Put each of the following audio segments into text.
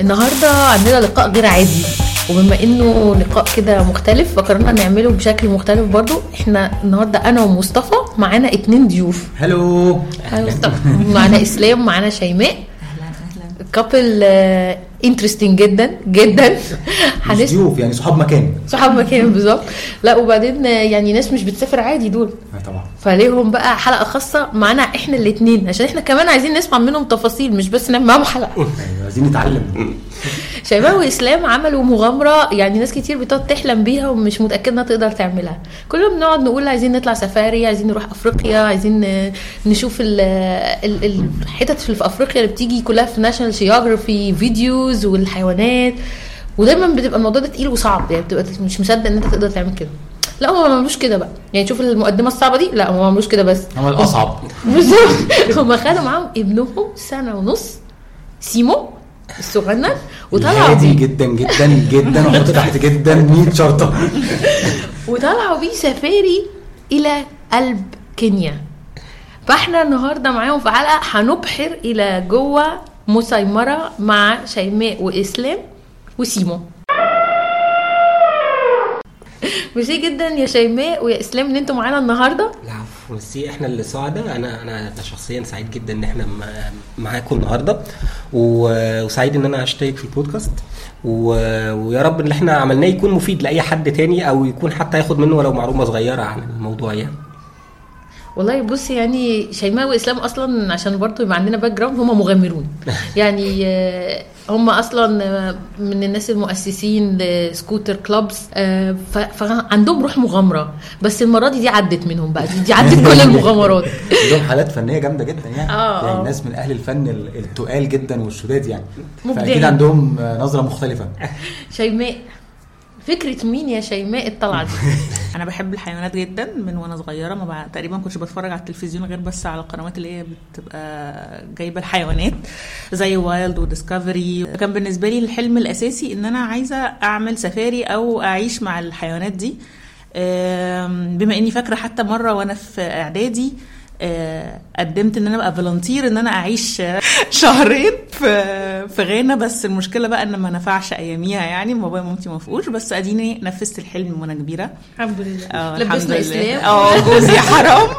النهارده عندنا لقاء غير عادي. وبما إنه لقاء كده مختلف فقررنا نعمله بشكل مختلف برضو. إحنا النهارده أنا ومصطفى معانا اتنين ضيوف. hello مصطفى معانا إسلام ومعانا شيماء. couple interesting جدا جدا. مش ضيوف يعني صحاب مكان. صحاب مكان بالظبط. لا وبعدين يعني ناس مش بتسافر عادي دول. آه طبعا. فليهم بقى حلقة خاصة معانا إحنا الاثنين عشان إحنا كمان عايزين نسمع منهم تفاصيل مش بس نعمل معاهم حلقة. يعني عايزين نتعلم. شيماء وإسلام عملوا مغامرة يعني ناس كتير بتقعد تحلم بيها ومش متأكدة إنها تقدر تعملها. كلنا بنقعد نقول عايزين نطلع سفاري عايزين نروح أفريقيا عايزين نشوف ال- ال- الحتت في أفريقيا اللي بتيجي كلها في National Geographic videos والحيوانات. ودايما بتبقى الموضوع ده تقيل وصعب يعني بتبقى مش مصدق إن أنت تقدر تعمل كده. لا هو ما عملوش كده بقى. يعني شوف المقدمة الصعبة دي لا هو ما عملوش كده بس. عمل أصعب. بالظبط. هم خدوا معاهم ابنهم سنة ونص. سيمو الصغنن وطلعوا بيه. جدا جدا جدا وحط تحت جدا 100 شرطة. وطلعوا بيه سفاري إلى قلب كينيا. فإحنا النهارده معاهم في حلقة هنبحر إلى جوه مسيمرة مع شيماء وإسلام وسيمو. ميرسي جدا يا شيماء ويا إسلام إن أنتوا معانا النهارده. العفو ميرسي إحنا اللي سعداء. أنا أنا شخصيا سعيد جدا إن إحنا معاكم النهارده. وسعيد إن أنا أشترك في البودكاست. ويا رب اللي إحنا عملناه يكون مفيد لأي حد تاني أو يكون حتى ياخد منه ولو معلومة صغيرة عن الموضوع يعني. والله بص يعني شيماء وإسلام أصلا عشان برضه يبقى عندنا background هم مغامرون. يعني آه، هم أصلا آه، من الناس المؤسسين ل scooter clubs آه، فعندهم روح مغامرة. بس المرة دي دي عدت منهم بقى. دي, دي عدت كل المغامرات. عندهم حالات فنية جامدة جدا يعني. آه، يعني آه. ناس من أهل الفن ال- التقال جدا والشداد يعني. فأكيد عندهم نظرة مختلفة. شيماء فكرة مين يا شيماء الطلعة دي؟ أنا بحب الحيوانات جدا من وأنا صغيرة ما بع... تقريبا كنتش بتفرج على التلفزيون غير بس على القنوات اللي هي بتبقى جايبة الحيوانات زي Wild و Discovery كان بالنسبة لي الحلم الأساسي إن أنا عايزة أعمل سفاري أو أعيش مع الحيوانات دي. بما إني فاكرة حتى مرة وأنا في إعدادي قدمت إن أنا أبقى فولنتير إن أنا أعيش آه، شهرين في في غانا. بس المشكلة بقى إن ما نفعش أياميها يعني. بابايا ومامتي ما وافقوش. بس أديني نفذت الحلم وأنا كبيرة. الحمد لله. آه لبسنا. إسلام. آه جوزي حرام.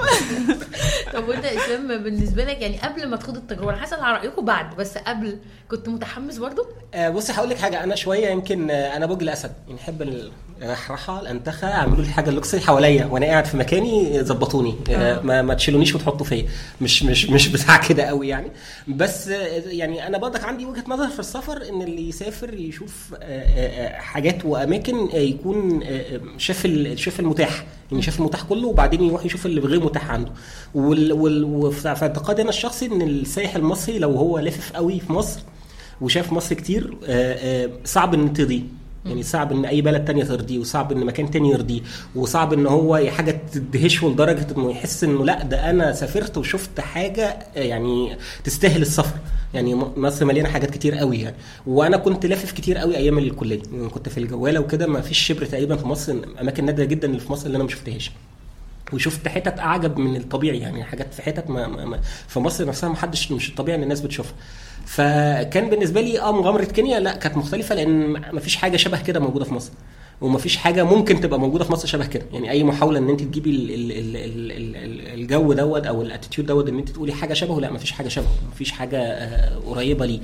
طب وانت إسلام بالنسبة لك يعني قبل ما تخوض التجربة أنا حاسة على رأيكم بعد بس قبل كنت متحمس برضو؟ آه، بصي هقول لك حاجة أنا شوية يمكن آه، أنا برج الأسد يعني أحب الرحرحه الأنتخة أعملوا لي حاجة اللوكسي حواليا وأنا قاعد في مكاني ظبطوني آه، ما, ما تشيلونيش وتحطوا فيا مش مش مش بتاع كده قوي يعني. بس آه، يعني أنا برضك عندي وجهة نظر في السفر إن اللي يسافر يشوف آه، آه، آه، حاجات وأماكن آه، يكون آه، آه، شاف شاف المتاح. يعني شاف المتاح كله وبعدين يروح يشوف اللي غير متاح عنده. وال وال اعتقادي أنا الشخصي إن السائح المصري لو هو لافف قوي في مصر وشاف مصر كتير آه، آه، صعب إن ترضيه. يعني صعب إن أي بلد تانية ترضيه وصعب إن مكان تاني يرضيه وصعب إن هو حاجة تدهشه لدرجة إنه يحس إنه لأ ده أنا سافرت وشفت حاجة آه، يعني تستاهل السفر. يعني مصر مليانة حاجات كتير قوي يعني. وأنا كنت لافف كتير قوي أيام الكلية يعني كنت في الجواله وكده ما فيش شبر تقريبا في مصر أماكن نادرة جدا اللي في مصر اللي أنا ما شفتهاش. وشفت حتت أعجب من الطبيعي يعني حاجات في حتت ما, ما, ما في مصر نفسها ما حدش مش الطبيعي إن الناس بتشوفها. فكان بالنسبة لي آه مغامرة كينيا لا كانت مختلفة لأن ما فيش حاجة شبه كده موجودة في مصر. ومفيش حاجة ممكن تبقى موجودة في مصر شبه كده. يعني أي محاولة إن أنت تجيبي ال ال ال ال ال ال الجو دوت أو ال attitude دوت إن أنت تقولي حاجة شبهه لأ مفيش حاجة شبهه. مفيش حاجة آه، قريبة ليه.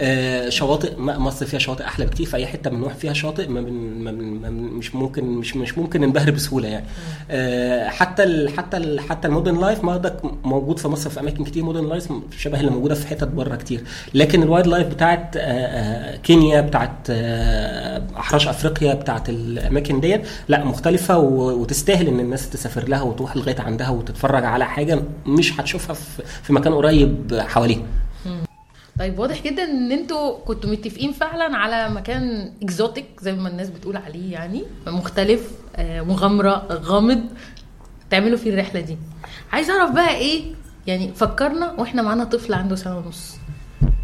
آه، شواطئ مصر فيها شواطئ أحلى بكتير في أي حتة بنروح فيها شاطئ ما بن ما بن ما مش ممكن مش مش ممكن ننبهر بسهولة يعني. آه، حتى ال حتى ال حتى ال modern life برضك موجود في مصر في أماكن كتير modern life شبه اللي موجودة في حتت بره كتير. لكن ال wildlife بتاعت آه، آه، كينيا بتاعت آه، احراش أفريقيا بتاعت الأماكن ديت. لا مختلفة وتستاهل إن الناس تسافر لها وتروح لغاية عندها وتتفرج على حاجة مش هتشوفها في في مكان قريب حواليها. طيب واضح جدا إن أنتوا كنتوا متفقين فعلا على مكان exotic زي ما الناس بتقول عليه يعني مختلف آه، مغامرة غامض تعملوا فيه الرحلة دي. عايز أعرف بقى إيه؟ يعني فكرنا وإحنا معانا طفل عنده سنة ونص.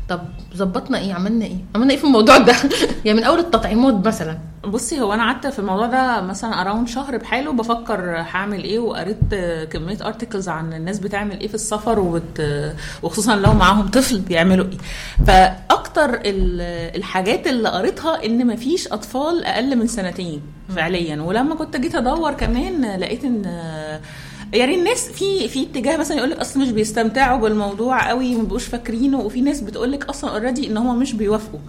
طب ظبطنا إيه؟ عملنا إيه؟ عملنا إيه في الموضوع ده؟ يعني من أول التطعيمات مثلا. بصي هو أنا قعدت في الموضوع ده مثلا around شهر بحاله بفكر هعمل إيه وقريت كمية articles عن الناس بتعمل إيه في السفر وبت... وخصوصا لو معاهم طفل بيعملوا إيه. فأكتر ال- الحاجات اللي قريتها إن مفيش أطفال أقل من سنتين فعليا. ولما كنت جيت أدور كمان لقيت إن يعني الناس في في اتجاه مثلا يقول لك أصلا مش بيستمتعوا بالموضوع قوي ما بيبقوش فاكرينه وفي ناس بتقول لك أصلا اوريدي إن هم مش بيوافقوا.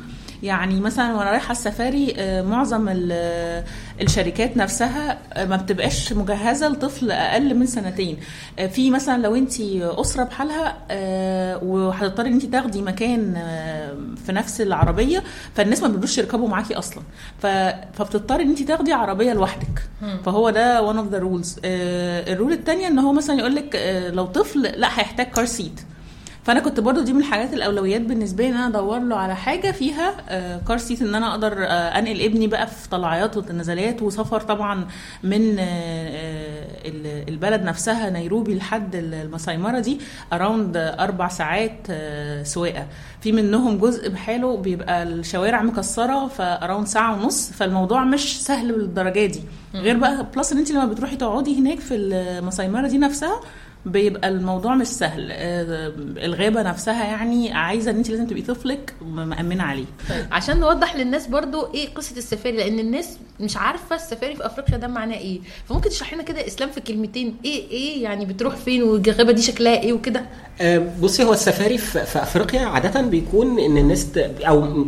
يعني مثلا وأنا رايحة السفاري آه، معظم ال- الشركات نفسها آه، ما بتبقاش مجهزة لطفل أقل من سنتين. آه، في مثلا لو انت أسرة بحالها آه، وهتضطري إن انت تاخدي مكان آه، في نفس العربية فالناس ما بيبقوش يركبوا معاكي أصلا. فبتضطري إن انت تاخدي عربية لوحدك. فهو ده one of the rules. آه، ال rule الثانية إن هو مثلا يقول لك لو طفل لأ هيحتاج car seat فانا كنت برضو دي من الحاجات الاولويات بالنسبة لي ان أنا ادور له على حاجة فيها آه، car seat ان أنا أقدر آه، انقل ابني بقى في طلعات ونزلات وسفر طبعا من آه، آه، ال- البلد نفسها نيروبي لحد ال- الماساي مارا دي around أربع ساعات آه، سواقة. في منهم جزء بحاله بيبقى الشوارع مكسرة ف around ساعة ونص فالموضوع مش سهل بالدرجة دي. غير بقى plus إن انت لما بتروحي تقعدي هناك في الماساي مارا دي نفسها بيبقى الموضوع مش سهل. آه، الغابة نفسها يعني عايزة إن انت لازم تبقي طفلك مأمنة عليه. عشان نوضح للناس برضو إيه قصة السفاري لأن الناس مش عارفة السفاري في أفريقيا ده معناه إيه. فممكن تشرح لنا كده إسلام في كلمتين إيه إيه يعني بتروح فين والغابة دي شكلها إيه وكده؟ آه، بصي هو السفاري في, أفريقيا عادة بيكون إن الناس. أو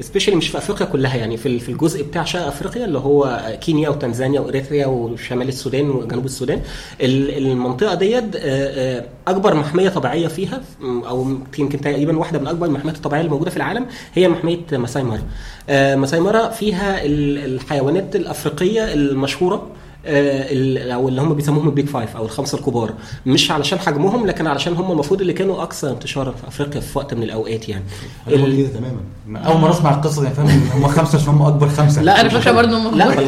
specially مش في أفريقيا كلها يعني في ال- في الجزء بتاع شرق أفريقيا اللي هو كينيا وتنزانيا وإريتريا وشمال السودان وجنوب السودان. ال- المنطقة ديت آه، آه، أكبر محمية طبيعية فيها أو يمكن تقريبا واحدة من أكبر المحميات الطبيعية اللي موجوده في العالم هي محمية ماساي مارا. آه، مارا فيها ال- الحيوانات الأفريقية المشهورة ال- أو اللي هم بيسموهم ال big five أو الخمسة الكبار. مش علشان حجمهم لكن علشان هم المفروض اللي كانوا أكثر انتشارا في أفريقيا في وقت من الأوقات يعني. ال- تماما. أول مرة أسمع القصة دي فاهم هم خمسة عشان هم أكبر خمسة. لا أنا فاكرة برضه إنهم لا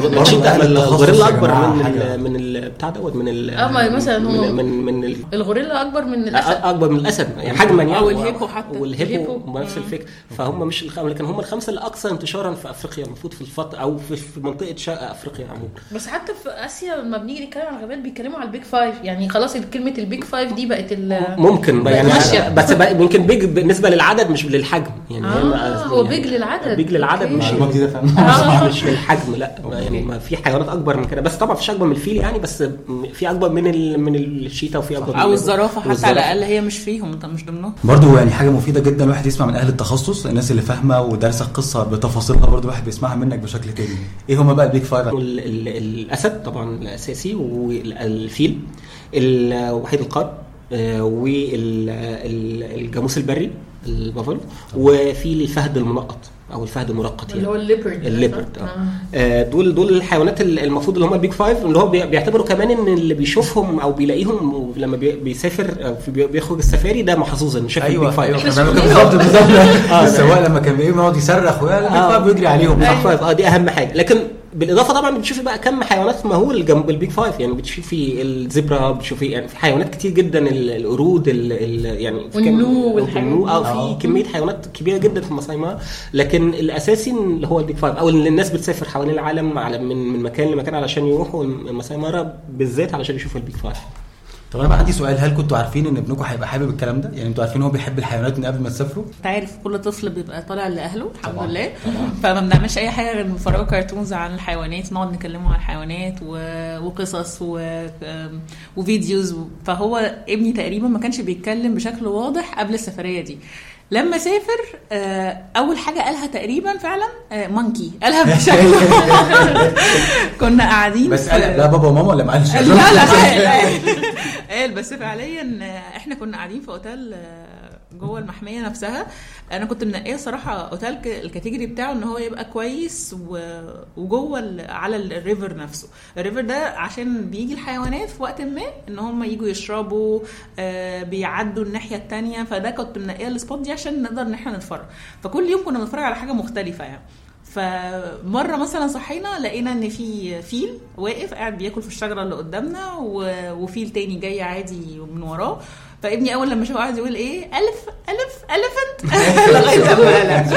الغوريلا أكبر من. ال من ال بتاع دوت من ال آه، ما مثلا من هم- من, من ال الغوريلا أكبر من الأسد. أكبر من الأسد يعني حجما يعني. أو ال hippo حتى. وال hippo ال hippo. نفس الفكرة فهم مش الخ... لكن هم الخمسة الاكثر انتشارا في أفريقيا المفروض في الفترة أو في, في منطقة شرق أفريقيا عموما. بس حتى في آسيا لما بنيجي نتكلم عن الغابات بيتكلموا على ال big five يعني خلاص كلمة ال big five دي بقت ال ممكن بقت يعني ماشية. بس بقى يمكن big بالنسبة للعدد مش للحجم يعني آه، هو يعني big للعدد. big للعدد. مش آه. مش للحجم لا يعني ما في حيوانات أكبر من كده بس طبعا فيش اكبر من الفيل يعني بس في أكبر من ال... من ال cheetah وفي أكبر من أو ال- الزرافة حتى والزرافة. على الأقل هي مش فيهم انت مش ضمنهم برضه يعني حاجة مفيدة جدا الواحد يسمع من أهل التخصص الناس اللي فاهمة ودارسة القصة بتفاصيلها برضه الواحد بيسمعها منك بشكل تاني إيه هما بقى ال big five ال- ال- الاسد طبعا الأساسي والفيل وحيد القرن والجاموس البري البافلو وفي الفهد المنقط أو الفهد المرقط يعني. اللي هو ال leopard ال leopard آه. آه، دول دول الحيوانات ال- المفروض اللي هم ال big five اللي هو بي- بيعتبروا كمان إن اللي بيشوفهم أو بيلاقيهم لما بي- بيسافر بيخرج السفاري ده محظوظ انه شاف أيوه ال big five. أيوه بالظبط بالظبط. السواق لما كان بيقوم يقعد يصرخ five بيجري عليهم. ال big five آه دي أهم حاجة. لكن بالإضافة طبعا بتشوفي بقى كم حيوانات مهول جنب ال big five يعني بتشوفي ال zebra بتشوفي يعني في حيوانات كتير جدا ال- القرود ال ال يعني والنو والنو آه. في آه. كمية حيوانات كبيرة جدا في المساي مارا لكن الأساسي اللي هو ال big five أو اللي الناس بتسافر حوالين العالم على من من مكان لمكان علشان يروحوا المساي مارا بالذات علشان يشوفوا البيج فايف طب أنا بقى عندي سؤال هل كنتوا عارفين إن ابنكم هيبقى حابب الكلام ده؟ يعني أنتوا عارفين هو بيحب الحيوانات من قبل ما تسافروا؟ أنت عارف كل طفل بيبقى طالع لأهله الحمد طبعاً. لله. فما بنعملش أي حاجة غير بنفرجه كرتونز عن الحيوانات نقعد نكلمه عن الحيوانات و... وقصص و... وفيديوز. فهو ابني تقريبا ما كانش بيتكلم بشكل واضح قبل السفرية دي. لما سافر آه، أول حاجة قالها تقريبا فعلا مونكي قالها بشكل كنا قاعدين بس قال لا بابا وماما ولا ما قالش لا لا. قال بس فعليا إحنا كنا قاعدين في أوتيل جوه المحمية نفسها. أنا كنت منقية صراحة أوتيل ال category بتاعه إن هو يبقى كويس وجوه على ال river نفسه. ال river ده عشان بيجي الحيوانات في وقت ما إن هم يجوا يشربوا آه، بيعدوا الناحية التانية. فده كنت منقية ال spot دي عشان نقدر إن إحنا نتفرج. فكل يوم كنا بنتفرج على حاجة مختلفة يعني. فمرة مثلا صحينا لقينا إن في فيل واقف قاعد بياكل في الشجرة اللي قدامنا وفيل تاني جاي عادي من وراه. فابني أول لما شافه قاعد يقول إيه؟ ele ele elephant. لغاية لما قلق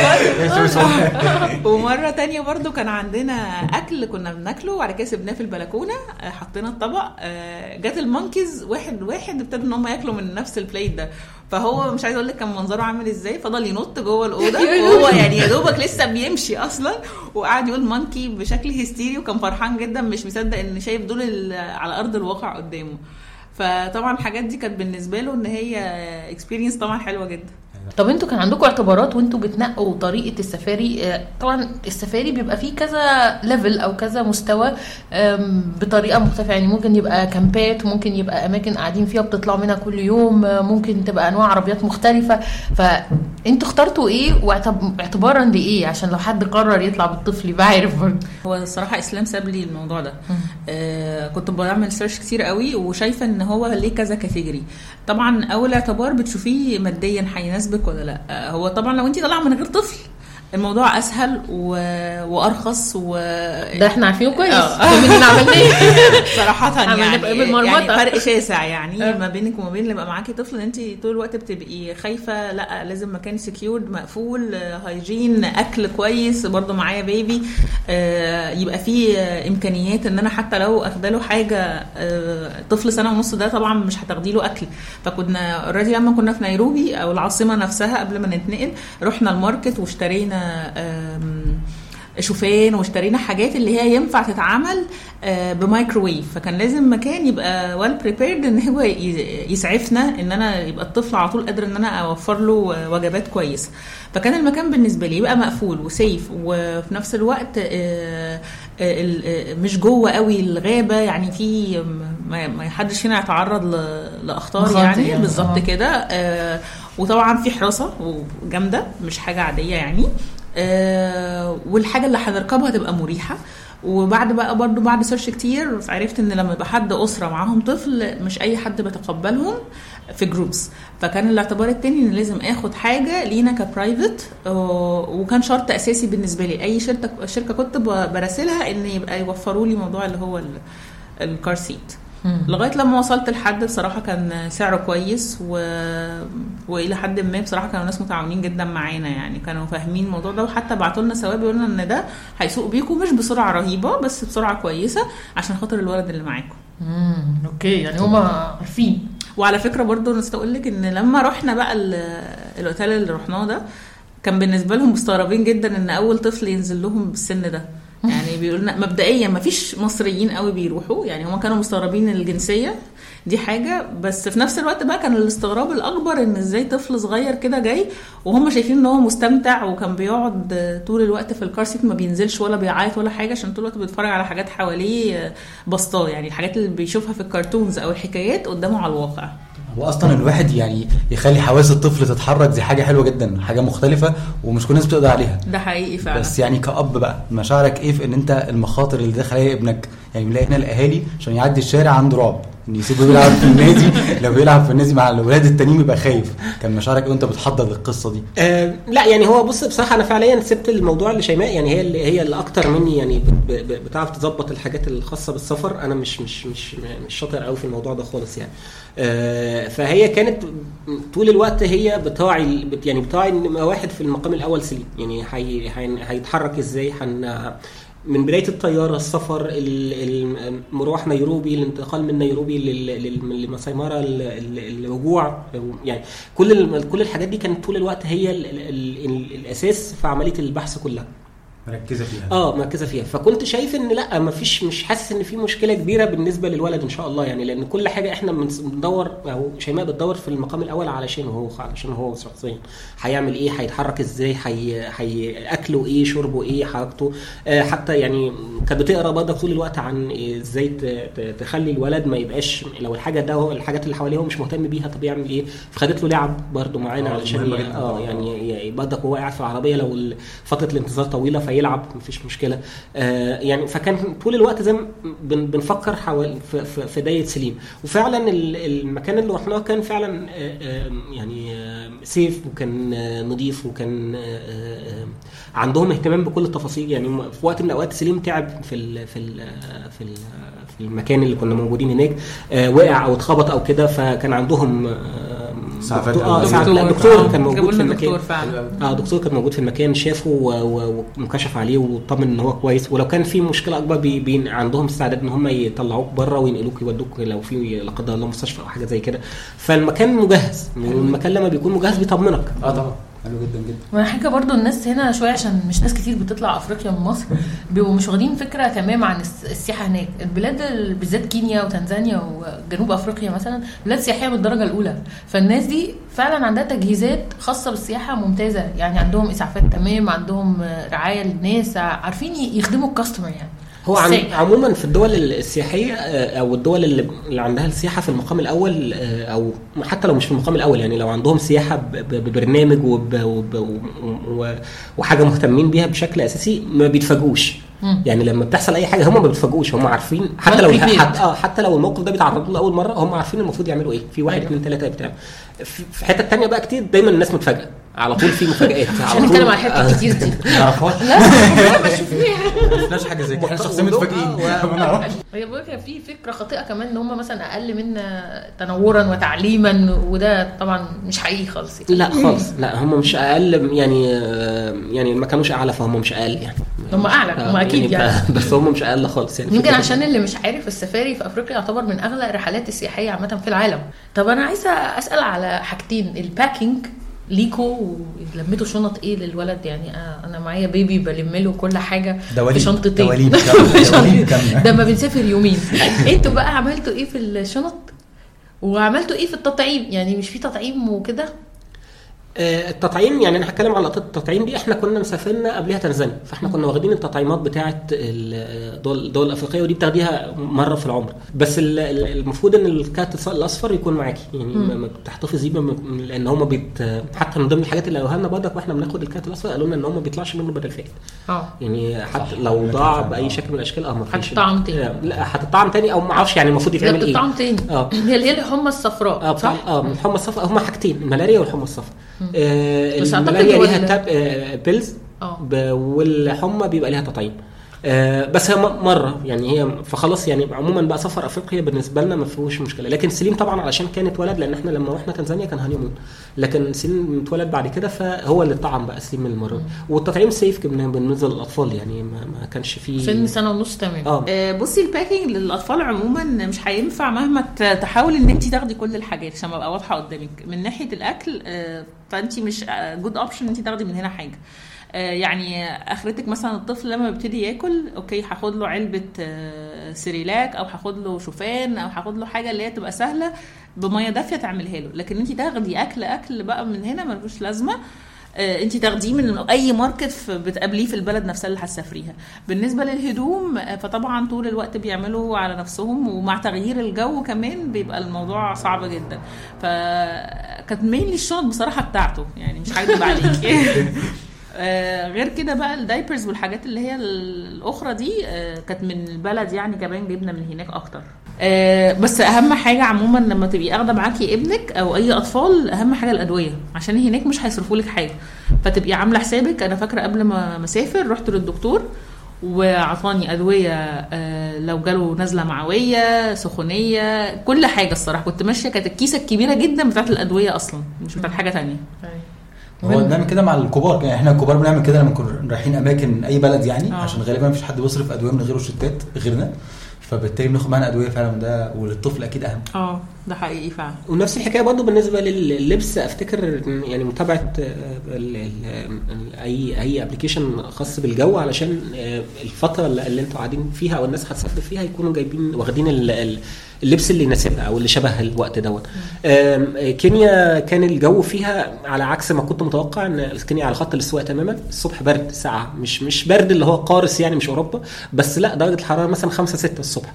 ومرة تانية برضو كان عندنا أكل كنا بناكله وبعد كده سيبناه في البلكونة حطينا الطبق آه، جت ال monkeys واحد واحد ابتدوا إن هم ياكلوا من نفس ال plate ده. فهو مش عايز أقول لك كان منظره عامل إزاي فضل ينط جوه الأوضة. وهو يعني يا دوبك لسه بيمشي أصلا. وقعد يقول monkey بشكل هستيري وكان فرحان جدا. مش مصدق إن شايف دول على أرض الواقع قدامه. فطبعا الحاجات دي كانت بالنسبة له إن هي experience طبعا حلوة جدا. طب أنتوا كان عندكم اعتبارات وانتوا بتنقوا طريقة السفاري؟ آه، طبعا السفاري بيبقى فيه كذا level أو كذا مستوى بطريقة مختلفة. يعني ممكن يبقى camp ات ممكن يبقى أماكن قاعدين فيها بتطلعوا منها كل يوم آه، ممكن تبقى أنواع عربيات مختلفة. فانتوا اخترتوا إيه واعتب- اعتبارا لإيه؟ عشان لو حد قرر يطلع بالطفل يبقى عارف برضه. هو الصراحة إسلام ساب لي الموضوع ده. آه كنت بعمل search كتير قوي وشايفة إن هو ليه كذا category طبعا أول اعتبار بتشوفيه ماديا هيناسبك ولا لأ؟ آه هو طبعا لو انت طالعة من غير طفل الموضوع أسهل و... وأرخص و ده إحنا عارفينه كويس آه. ما احنا عملناه صراحة عملنا يعني, بقى. يعني فرق شاسع يعني آه. ما بينك وما بين اللي يبقى معاكي طفل ان انت طول الوقت بتبقي خايفة لأ لازم مكان secured مقفول hygiene أكل كويس برضو معايا baby آه، يبقى فيه إمكانيات إن أنا حتى لو أخده له حاجة طفل سنة ونص ده طبعا مش هتاخدي له أكل فكنا already لما كنا في نيروبي أو العاصمة نفسها قبل ما نتنقل رحنا الماركت واشترينا شوفان واشترينا حاجات اللي هي ينفع تتعمل آه، بمايكروويف. فكان لازم مكان يبقى well prepared إن هو يسعفنا إن أنا يبقى الطفل على طول قادر إن أنا أوفر له وجبات كويسة. فكان المكان بالنسبة لي يبقى مقفول وسيف وفي نفس الوقت آه، آه، مش جوه قوي الغابة. يعني في ما حدش فينا يتعرض لأخطار يعني. يعني، بالظبط. كده. وطبعا في حراسة وجامدة مش حاجة عادية يعني. آه، والحاجة اللي هنركبها تبقى مريحة. وبعد بقى برضو بعد سيرش كتير عرفت إن لما يبقى حد أسرة معاهم طفل مش أي حد بيتقبلهم في groups فكان الاعتبار التاني إن لازم آخد حاجة لينا ك private آه، وكان شرط أساسي بالنسبة لي. أي شركه شركة كنت براسلها إن يبقى يوفروا لي موضوع اللي هو ال- ال car seat لغاية لما وصلت لحد بصراحة كان سعره كويس و... وإلى حد ما بصراحة كانوا ناس متعاونين جدا معانا يعني. كانوا فاهمين الموضوع ده وحتى بعتوا لنا سواق يقولوا لنا إن ده هيسوق بيكم مش بسرعة رهيبة بس بسرعة كويسة عشان خاطر الولد اللي معاكم. امم okay يعني هما عارفين. وعلى فكرة برضو نسيت أقول لك إن لما رحنا بقى ال- الأوتيل اللي رحناه ده كان بالنسبة لهم مستغربين جدا إن أول طفل ينزل لهم بالسن ده. يعني بيقولوا لنا مبدئيا ما فيش مصريين قوي بيروحوا. يعني هم كانوا مستغربين الجنسية دي حاجة. بس في نفس الوقت بقى كان الاستغراب الأكبر إن إزاي طفل صغير كده جاي وهم شايفين إن هو مستمتع وكان بيقعد طول الوقت في ال car seat ما بينزلش ولا بيعيط ولا حاجة عشان طول الوقت بيتفرج على حاجات حواليه بسطاه. يعني الحاجات اللي بيشوفها في الكرتونز أو الحكايات قدامه على الواقع. هو أصلا الواحد يعني يخلي حواس الطفل تتحرك دي حاجة حلوة جدا حاجة مختلفة ومش كل الناس بتقدر عليها. ده حقيقي فعلا. بس يعني كأب بقى مشاعرك إيه في إن أنت المخاطر اللي داخل عليها ابنك؟ يعني بنلاقي هنا الأهالي عشان يعدي الشارع عنده رعب. إن يسيبه يلعب في النادي لو بيلعب في النادي مع الاولاد التانيين بيبقى خايف. كان مشاعرك وأنت بتحضر للقصه دي؟ آه لا يعني هو بص بصراحة أنا فعليا سبت الموضوع لشيماء. يعني هي اللي هي اللي أكتر مني يعني بتعرف تظبط الحاجات الخاصة بالسفر. أنا مش مش مش مش شاطر قوي في الموضوع ده خالص يعني. آه فهي كانت طول الوقت هي بتراعي بت- يعني بتراعي إن واحد في المقام الأول سليم. يعني هي- هي- هيتحرك إزاي؟ من بداية الطيارة السفر ال- ال- مروح نيروبي الانتقال من نيروبي لماساي مارا ال- ال- الرجوع يعني كل كل الحاجات دي كانت طول الوقت هي ال ال ال الأساس في عملية البحث كلها. مركزة فيها. آه مركزة فيها. فكنت شايف إن لأ ما فيش مش حاسس إن في مشكلة كبيرة بالنسبة للولد إن شاء الله. يعني لأن كل حاجة إحنا بندور أو شيماء بتدور في المقام الأول علشان هو علشان هو شخصيا. هيعمل إيه؟ هيتحرك إزاي؟ هي هي أكله إيه؟ شربه إيه؟ حركته. آه حتى يعني كانت بتقرأ برضه طول الوقت عن إزاي تخلي الولد ما يبقاش لو الحاجة ده هو الحاجات اللي حواليه هو مش مهتم بيها طب يعمل إيه؟ فخدت له لعب برضه معانا آه، علشان آه. يعني برضك وهو قاعد في العربية لو فترة الانتظار طويلة فيلعب مفيش مشكلة. آه يعني فكان طول الوقت زي بنفكر حوالي في, داية سليم. وفعلا ال- المكان اللي رحناه كان فعلا آه يعني سيف وكان آه نظيف وكان عندهم اهتمام بكل التفاصيل. يعني في وقت من الأوقات سليم تعب في ال في ال في ال في المكان اللي كنا موجودين هناك وقع أو اتخبط أو كده فكان عندهم دكتور- آه أولية. إسعاف- لا، دكتور. آه، كان موجود في المكان. فعلا. آه دكتور كان موجود في المكان شافه و- و- وانكشف عليه وطمن إن هو كويس. ولو كان في مشكلة أكبر بي بي عندهم استعداد إن هم يطلعوك بره وينقلوك يودوك لو في لا قدر الله مستشفى أو حاجة زي كده. فالمكان مجهز. والمكان لما بيكون مجهز بيطمنك. آه طبعا. حلو جدا جدا. حاجة برضو الناس هنا شوية عشان مش ناس كتير بتطلع أفريقيا من مصر بيبقوا مش واخدين فكرة تمام عن الس- السياحة هناك. البلاد ال- بالذات كينيا وتنزانيا وجنوب أفريقيا مثلا بلاد سياحية من الدرجة الأولى. فالناس دي فعلا عندها تجهيزات خاصة بالسياحة ممتازة. يعني عندهم إسعافات تمام عندهم رعاية للناس عارفين يخدموا الكاستمر يعني. هو السائح. عموما في الدول السياحية آه، أو الدول اللي, اللي عندها السياحة في المقام الأول آه، أو حتى لو مش في المقام الأول يعني لو عندهم سياحة ببرنامج وحاجة مهتمين بيها بشكل أساسي ما بيتفاجئوش. يعني لما بتحصل أي حاجة هم ما بيتفاجئوش هم عارفين حتى لو. حتى, آه حتى لو الموقف ده بيتعرضوا له لأول مرة هم عارفين المفروض يعملوا إيه في واحد أيوة. اثنين ثلاثة بتاع في في حتة تانية بقى كتير دايما الناس متفاجئة على طول في مفاجآت عشان نتكلم على حتة كتير دي. ما لا ما شفناش حاجة زي كده. إحنا شخصيا متفاجئين. آه، و- ما نعرفش. هي بقول لك في فكرة خاطئة كمان إن هم مثلا أقل منا تنورا وتعليما وده طبعا مش حقيقي خالص يعني. لا خالص. لا هم مش أقل يعني آه، يعني ما كانوش أعلى فهم مش أقل يعني. هم أعلى، هم آه، أكيد يعني. بس هم مش أقل خالص يعني. يمكن عشان اللي مش عارف السفاري في أفريقيا يعتبر من أغلى الرحلات السياحية عامة في العالم. طب أنا عايزة أسأل على حاجتين ال packing ليكو ولميتوا شنط إيه للولد يعني أنا معايا baby بلم له كل حاجة دواليب. في شنطتين دواليب. ده ما بنسافر يومين. أنتوا بقى عملتوا إيه في الشنط؟ وعملتوا إيه في التطعيم؟ يعني مش في تطعيم وكده؟ التطعيم يعني أنا هتكلم على التطعيم دي إحنا كنا مسافرنا قبلها تنزانيا فإحنا كنا واخدين التطعيمات بتاعه الدول الدول الأفريقية ودي بتاخديها مرة في العمر. بس ال- ال- المفروض إن الكارت الأصفر يكون معاكي يعني بتحتفظي بيه ما- لأن هم بيت حتى من ضمن الحاجات اللي قالوها لنا برضك وإحنا بناخد الكارت الأصفر قالوا لنا إن هم ما بيطلعش منه بدل فائد آه. يعني حتى لو ضاع بأي شكل من الأشكال آه ما فيش. هتطعم تاني. لا هتطعم تاني أو ما أعرفش يعني المفروض يتعمل إيه. بتطعم تاني. آه. هي الحمى الصفراء آه آه الحمى الصفراء هما حاجتين الملاريا والحمى الصفراء. آه بس هو ليها tab آه pills ب- والحمى بيبقى ليها تطعيم. آه بس هي مرة. يعني هي فخلاص يعني عموما بقى سفر أفريقيا بالنسبة لنا ما فيهوش مشكلة. لكن سليم طبعا علشان كان اتولد لأن إحنا لما رحنا تنزانيا كان honeymoon لكن سليم اتولد بعد كده فهو اللي اتطعم بقى سليم من المرة. والتطعيم safe كمان بالنسبة للأطفال يعني ما, ما كانش فيه سن سنة ونص تمام. آه. آه، بصي ال packing للأطفال عموما مش هينفع مهما ت- تحاولي إن انت تاخدي كل الحاجات عشان ابقى واضحة قدامك. من ناحية الأكل آه، فانت مش good option إن انت تاخدي من هنا حاجة. آه، يعني آخرتك مثلا الطفل لما بيبتدي ياكل okay هاخد له علبة آه، سيريلاك أو هاخد له شوفان أو هاخد له حاجة اللي هي تبقى سهلة بمية دافية تعملها له. لكن انت تاخدي أكل أكل بقى من هنا ملوش لازمة. انت تاخديه من أي ماركت بتقابليه في البلد نفسها اللي هتسافريها. بالنسبة للهدوم آه، فطبعا طول الوقت بيعملوا على نفسهم ومع تغيير الجو كمان بيبقى الموضوع صعب جدا. فكانت mainly الشنط بصراحة بتاعته يعني مش هكدب عليك. آه، غير كده بقى ال diapers والحاجات اللي هي الأخرى دي آه، كانت من البلد يعني كمان جبنا من هناك أكتر. آه، بس أهم حاجة عموما لما تبقي أخدة معاكي ابنك أو أي أطفال أهم حاجة الأدوية عشان هناك مش هيصرفوا لك حاجة. فتبقي عاملة حسابك أنا فاكرة قبل ما أسافر رحت للدكتور وعطاني أدوية لو جاله نزله معوية سخونية كل حاجة الصراحة. كنت ماشية كانت الكيسة الكبيرة جدا بتاعت الأدوية أصلا مش بتاعت حاجة تانية. هو بنعمل كده مع الكبار. يعني إحنا الكبار بنعمل كده لما نكون رايحين أماكن أي بلد يعني آه. عشان غالبا مفيش حد بيصرف أدوية من غير روشتات غيرنا فبالتالي بناخد معانا أدوية فعلا ده وللطفل أكيد أهم. آه. ده حقيقي فعلا. ونفس الحكاية برضه بالنسبة لللبس أفتكر يعني متابعة آه، ال- ال- ال- اي أي application خاص بالجو علشان آه، الفترة اللي أنتوا قاعدين فيها أو الناس هتسافر فيها يكونوا جايبين واخدين ال- ال- اللبس اللي يناسبها أو اللي شبه الوقت دوت. كينيا كان الجو فيها على عكس ما كنت متوقع إن كينيا على خط الاستواء تماما الصبح برد ساعة مش مش برد اللي هو قارس يعني مش أوروبا بس لا درجة الحرارة مثلا 5 6 الصبح.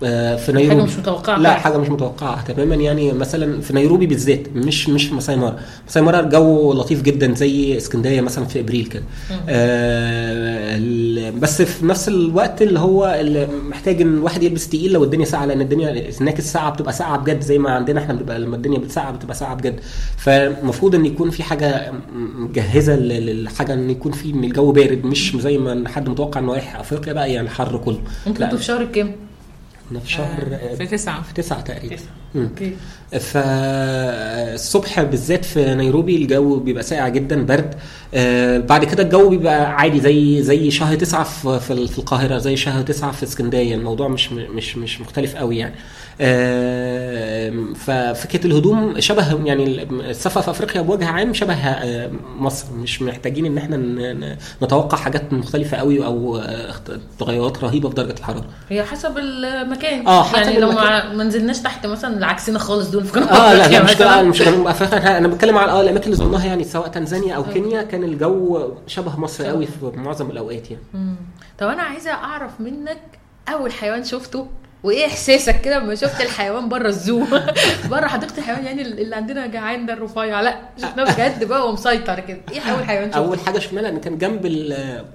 في نيروبي. مش متوقعة لا. حاجة مش متوقعة تماما. يعني مثلا في نيروبي بالذات مش مش في مساي مارا مساي مارا الجو لطيف جدا زي اسكندرية مثلا في إبريل كده. آه بس في نفس الوقت اللي هو اللي محتاج إن الواحد يلبس تقيل لو الدنيا ساقعة لأن الدنيا هناك الساعة بتبقى ساقعة بجد زي ما عندنا إحنا بتبقى لما الدنيا بتسقع بتبقى ساقعة بجد. فالمفروض إن يكون في حاجة مجهزة لل- للحاجة إن يكون في ان الجو بارد مش زي ما حد متوقع إنه رايح أفريقيا بقى يعني حر كله أنتوا في شهر كام؟ إحنا في شهر آه، في تسعة. في تسعة تقريبا. تسعة. okay. فالصبح بالذات في نيروبي الجو بيبقى ساقع جدا برد. آه، بعد كده الجو بيبقى عادي زي زي شهر تسعة في في في القاهرة زي شهر تسعة في اسكندرية. الموضوع مش مش مش مختلف قوي يعني. آه، ففكرة الهدوم شبه يعني السفر في أفريقيا بوجه عام شبه آه، مصر. مش محتاجين إن إحنا نتوقع حاجات مختلفة قوي أو آه، تغيرات رهيبة في درجة الحرارة. هي حسب المكان. آه، حسب يعني لو المكان. ما نزلناش تحت مثلا عكسنا خالص دول في آه لا لا مش مثلاً. مش أنا بتكلم على آه الأماكن اللي زرناها يعني سواء تنزانيا أو كينيا كان الجو شبه مصر قوي في معظم الأوقات يعني. طب أنا عايزة أعرف منك أول حيوان شفته وإيه إحساسك كده لما شفت الحيوان بره الزو؟ بره حديقة الحيوان يعني اللي عندنا جعان ده الرفيع. لا شفناه بجد بقى ومسيطر كده. إيه أول حيوان شفته؟ أول حاجة شفناها لأن كان جنب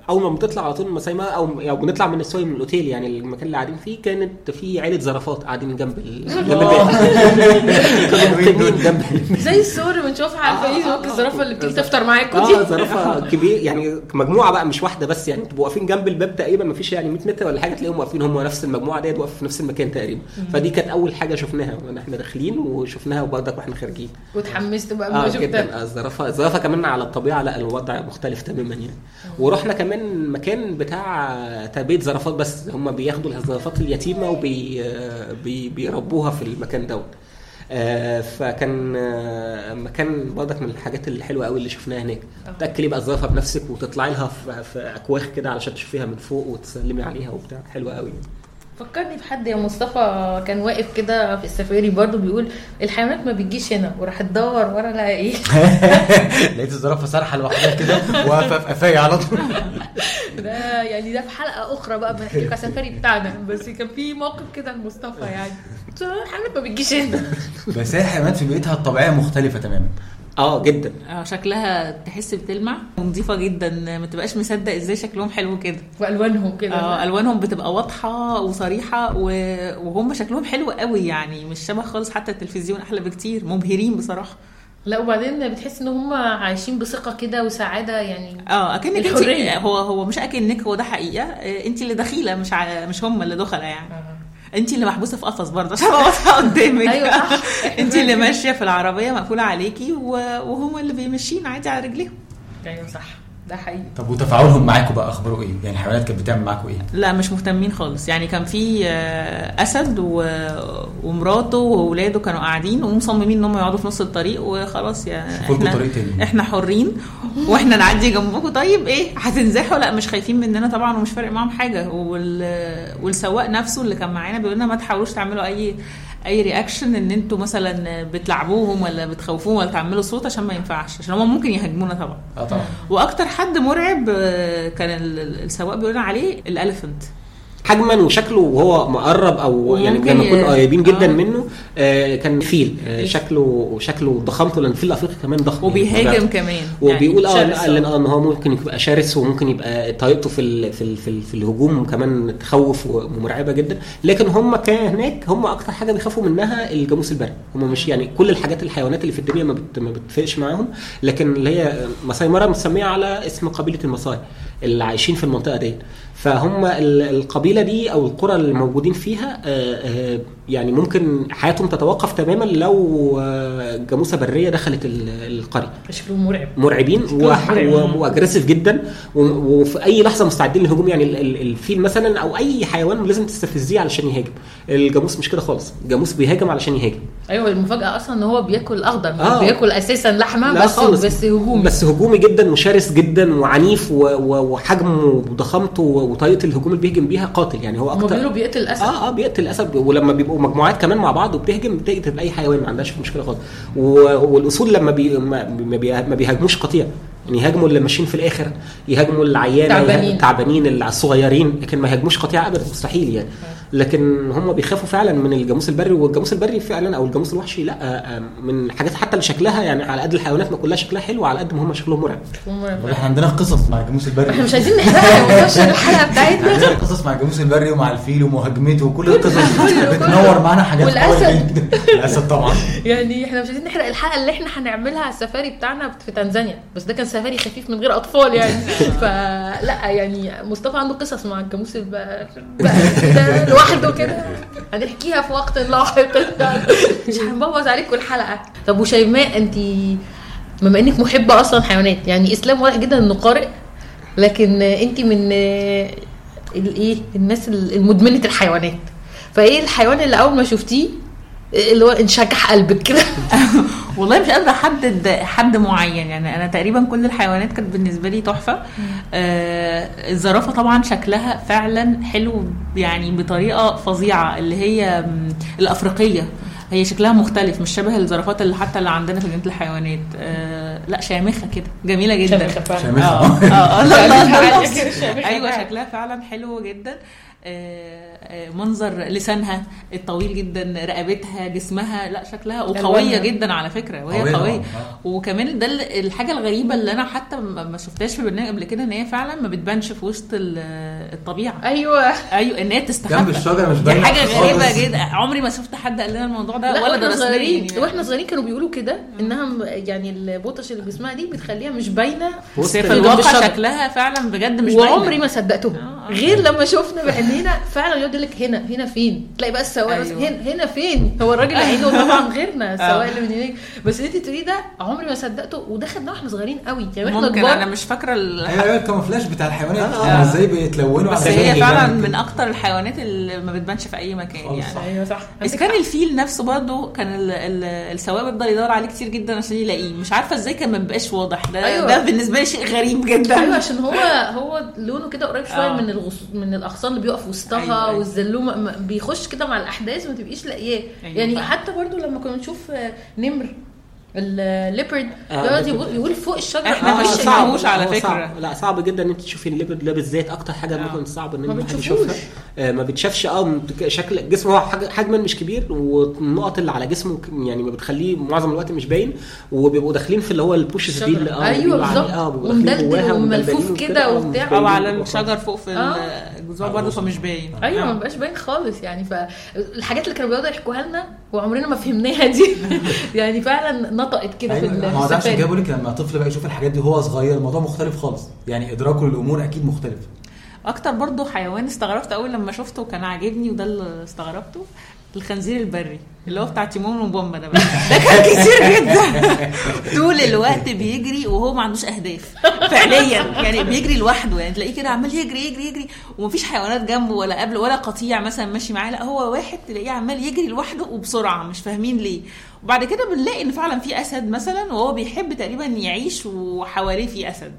أول ما بنطلع على طول من مسايما أو أو بنطلع من السوي من الأوتيل يعني المكان اللي قاعدين فيه كانت في عيلة زرافات قاعدين جنب ال- جنب البيت. جنب. زي الصور اللي بنشوفها على آه، الفيسبوك آه، آه. الزرافة اللي بتيجي تفطر معاكم آه دي. زرافة كبير يعني مجموعة بقى مش واحدة بس يعني تبقوا واقفين جنب الباب تقريبا ما فيش يعني 100 متر ولا حاجة تلاقيهم واقفين هم نفس المجموعة ديت واقفه في نفس المكان تقريبا. فدي كانت أول حاجة شفناها وإحنا إحنا داخلين وشفناها وبرضك وإحنا خارجين. واتحمست بقى آه جدا. آه، الزرافه الزرافة كمان على الطبيعة لا الوضع مختلف تماما يعني. ورحنا كمان مكان بتاع تربية زرافات بس. هم بياخدوا الزرافات اليتيمة وبي آه، في المكان دوت. آه، فكان آه، مكان برضك من الحاجات الحلوة قوي اللي شفناها هناك. تأكلي بقى الزرافة بنفسك وتطلعي لها في, في أكواخ كده علشان تشوفيها من فوق وتسلمي عليها وبتاع. حلوة قوي فكرني بحد يا مصطفى كان واقف كده في السفاري برضو بيقول الحيوانات ما بتجيش هنا وراح تدور ورا لها إيه؟ لقيت الزرافة سارحه لوحدها كده واقفه في قفايا على طول. ده يعني ده في حلقة أخرى بقى بنحكي لكم على السفاري بتاعنا بس كان في موقف كده لمصطفى يعني. الحيوانات ما بتجيش هنا. بس هي الحيوانات في بيئتها الطبيعية مختلفة تماما. آه جدا. آه شكلها تحس بتلمع. ونظيفه جدا ما تبقاش مصدق إزاي شكلهم حلو كده. وألوانهم كده. آه ألوانهم بتبقى واضحة وصريحة و- وهم شكلهم حلو قوي يعني مش شبه خالص حتى التلفزيون أحلى بكتير مبهرين بصراحة. لا وبعدين بتحس إن هم عايشين بثقة كده وسعادة يعني. آه اكنك انت. هو هو مش أكنك هو ده حقيقة. آه، انت اللي دخيلة مش ع... مش هم اللي دخلة يعني. انت اللي محبوسة في قفص برضه عشان واضحة قدامك. أيوة صح. انت اللي ماشية في العربية مقفولة عليكي و- وهم اللي بيمشين عادي على رجليهم. أيوه صح. ده حقيقي طب وتفاعلهم معاكم بقى أخباره إيه؟ يعني الحيوانات كانت بتعمل معاكم إيه؟ لا مش مهتمين خالص يعني كان في آه، أسد و... ومراته واولاده كانوا قاعدين ومصممين إن هم يقعدوا في نص الطريق وخلاص يعني لكم طريق تاني. إحنا حرين وإحنا نعدي جنبكم طيب إيه هتنزحوا لا مش خايفين مننا طبعا ومش فارق معاهم حاجة وال... والسواق نفسه اللي كان معانا بيقول لنا ما تحاولوش تعملوا أي أي reaction إن أنتوا مثلا بتلعبوهم ولا بتخوفوهم ولا تعملوا صوت عشان ما ينفعش عشان هم ممكن يهاجمونا طبعا. آه طبعا. وأكتر حد مرعب آه، كان ال- ال- السواق بيقول عليه ال elephant حجما وشكله وهو مقرب أو يعني لما نكون ي- قريبين جدا آه. منه آه كان فيل. آه شكله شكله وضخامته لأن الفيل الافريقي كمان ضخم وبيهاجم يعني كمان. وبيقول آه. قال لنا آه ان هو ممكن يبقى شرس وممكن يبقى طريقته في ال في ال في, ال في الهجوم كمان تخوف ومرعبة جدا. لكن هم كان هناك هم أكتر حاجة بيخافوا منها الجاموس البري. هم مش يعني كل الحاجات الحيوانات اللي في الدنيا ما, بت ما بتفرقش معاهم. لكن اللي هي ماساي مارا مسمية على اسم قبيلة الماساي اللي عايشين في المنطقة ديت. فهم ال- القبيلة دي أو القرى اللي موجودين فيها آه، آه، يعني ممكن حياتهم تتوقف تماما لو آه، جاموسة برية دخلت ال- القرية. شكلهم مرعب. مرعبين و aggressive جدا. وفي أي لحظة مستعدين للهجوم. يعني ال- ال- الفيل مثلا أو أي حيوان لازم تستفزيه علشان يهاجم. الجاموس مش كده خالص. الجاموس بيهاجم علشان يهاجم. أيوه المفاجأة أصلا إن هو بياكل أخضر آه. بياكل أساسا لحمة بس خالص. بس هجومي. بس هجومي جدا وشرس جدا وعنيف وحجمه وضخامته وطريقه الهجوم اللي بيهجم بيها قاتل. يعني هو أكتر بيقتل الاسد آه آه بيقتل الاسد ولما بيبقوا مجموعات كمان مع بعض وبتهجم بتقتل أي حيوان ما عندهاش مشكلة خالص. والاسود لما بي ما, ما بي- ما بيهاجموش قطيع. يعني يهاجموا اللي ماشيين في الآخر يهاجموا العيانة تعبانين. الصغيرين لكن ما يهاجموش قطيع ابدا مستحيل يعني. لكن هم بيخافوا فعلا من الجاموس البري والجاموس البري فعلا أو الجاموس الوحشي لا آه، آه، من الحاجات حتى اللي شكلها يعني على قد الحيوانات ما كلها شكلها حلو على قد ما هم شكلهم مرعب. مرعب. إحنا عندنا قصص مع الجاموس البري. إحنا مش عايزين نحرقها ونخش الحلقة بتاعتنا عندنا قصص مع الجاموس البري ومع الفيل ومهاجمته وكل القصص بتاعتنا معانا حاجات جدا. الاسد طبعا. يعني إحنا مش عايزين نحرق الحلقة اللي إحنا هنعملها على السفاري بتاعنا في تنزانيا. بس ده كان سفاري خفيف من غير أطفال يعني. فلا يعني مصطفى عنده قصص مع الجاموس الب- ده لوحده كده. هنحكيها في وقت لاحق. مش هنبوظ عليكم الحلقة. طب وشيماء انت بما انك محبة أصلا حيوانات يعني إسلام واضح جدا إنه قارئ لكن انت من الايه الناس المدمنة الحيوانات. فإيه الحيوان اللي أول ما شفتيه اللي هو انشكح قلبك كده. والله مش قادرة أحدد حد معين. يعني أنا تقريبا كل الحيوانات كانت بالنسبة لي تحفة. آه الزرافة طبعا شكلها فعلا حلو يعني بطريقة فظيعة اللي هي الأفريقية. هي شكلها مختلف مش شبه الزرافات اللي حتى اللي عندنا في جنينه الحيوانات. آه لا شامخة كده جميلة جدا. شامخة فعلا. شامخة. آه آه آه شامخة. أيوه. شكلها فعلا حلو جدا. آه، آه، منظر لسانها الطويل جدا رقبتها جسمها لا شكلها وقوية. جدا على فكرة وهي قوية قوية طبعاً، آه. وكمان ده ال- الحاجة الغريبة اللي أنا حتى ما ما شفتهاش في برنامج قبل كده إن هي فعلا ما بتبانش في وسط ال- الطبيعة أيوه أيوه إن هي تستخبى جنب الشجرة مش دي باينة حاجة. غريبة جدا عمري ما شفت حد قال لنا الموضوع ده لا ولا صغيرين يعني. وإحنا صغيرين كانوا بيقولوا كده إنها يعني البوطش اللي بجسمها دي بتخليها مش باينة بس في الواقع. شكلها فعلا بجد مش وعمري باينة. ما صدقتهم آه. غير لما شفنا بعينينا فعلا يقعد يقول لك هنا هنا فين تلاقي بقى السواق بس أيوة. هنا هنا فين هو الراجل عينه طبعا غيرنا السواق اللي من هناك بس اللي انت تقوليه ده عمري ما صدقته وده خدناه وإحنا صغيرين قوي يعني إحنا ممكن كبار أنا مش فاكرة ال- أيوه الكاموفلاج بتاع الحيوانات آه. هم إزاي بيتلونوا بس هي فعلا كده. من أكتر الحيوانات اللي ما بتبانش في أي مكان يعني صح. أيوه صح بس كان الفيل نفسه برضه كان ال- ال- السواق بيفضل يدور عليه كتير جدا عشان يلاقيه مش عارفة إزاي كان ما بيبقاش واضح ده أيوة. ده بالنسبة لي شيء غريب جدا أيوه عشان هو هو لونه كده قريب شوية آه. من الغص... من الأغصان اللي بيقف وسطها أيوة، م- بيخش كده مع الأحداث ما تبقيش لاقياه أيوة، يعني. حتى برضو لما كنا نشوف آه، نمر الليبرد آه، يقعد leopard. يقول فوق الشجرة مفيش ما. شفناهوش على. صعب. لا صعب جدا إن أنت تشوفي الليبرد ده بالذات أكتر حاجة آه. ممكن صعب إن بتشوفوش. يشوفها آه، ما بتشافش آه شكل جسمه هو حجما مش كبير والنقط اللي على جسمه يعني ما بتخليه معظم الوقت مش باين وبيبقوا داخلين في اللي هو البوشز دي اللي. آه أيوه بالظبط آه ومدلدل وملفوف كده وبتاع. مش أو على خالص. الشجر فوق في آه. الجذوع برضه فمش باين أيوه ما. بقاش باين خالص يعني فالحاجات اللي كانوا بيقعدوا يحكوها لنا وعمرنا ما فهمناها دي يعني فعلا نطقت كده في أيوه ما هو ده عشان. كده بقول لك لما طفل بقى يشوف الحاجات دي وهو صغير الموضوع مختلف خالص. يعني إدراكه للأمور أكيد مختلف. أكتر برضه حيوان استغربت أول لما شفته وكان عاجبني وده اللي استغربته. الخنزير البري اللي هو بتاع تيمون وبومبا ده بقى. ده كان كتير جدا. طول الوقت بيجري وهو ما عندوش أهداف فعليا. يعني بيجري لوحده يعني تلاقيه كده عمال يجري يجري يجري ومفيش حيوانات جنبه ولا قبله ولا قطيع مثلا ماشي معاه. لا هو واحد تلاقيه عمال يجري لوحده وبسرعة مش فاهمين ليه. وبعد كده بنلاقي إن فعلا في أسد مثلا وهو بيحب تقريبا يعيش وحواليه في أسد.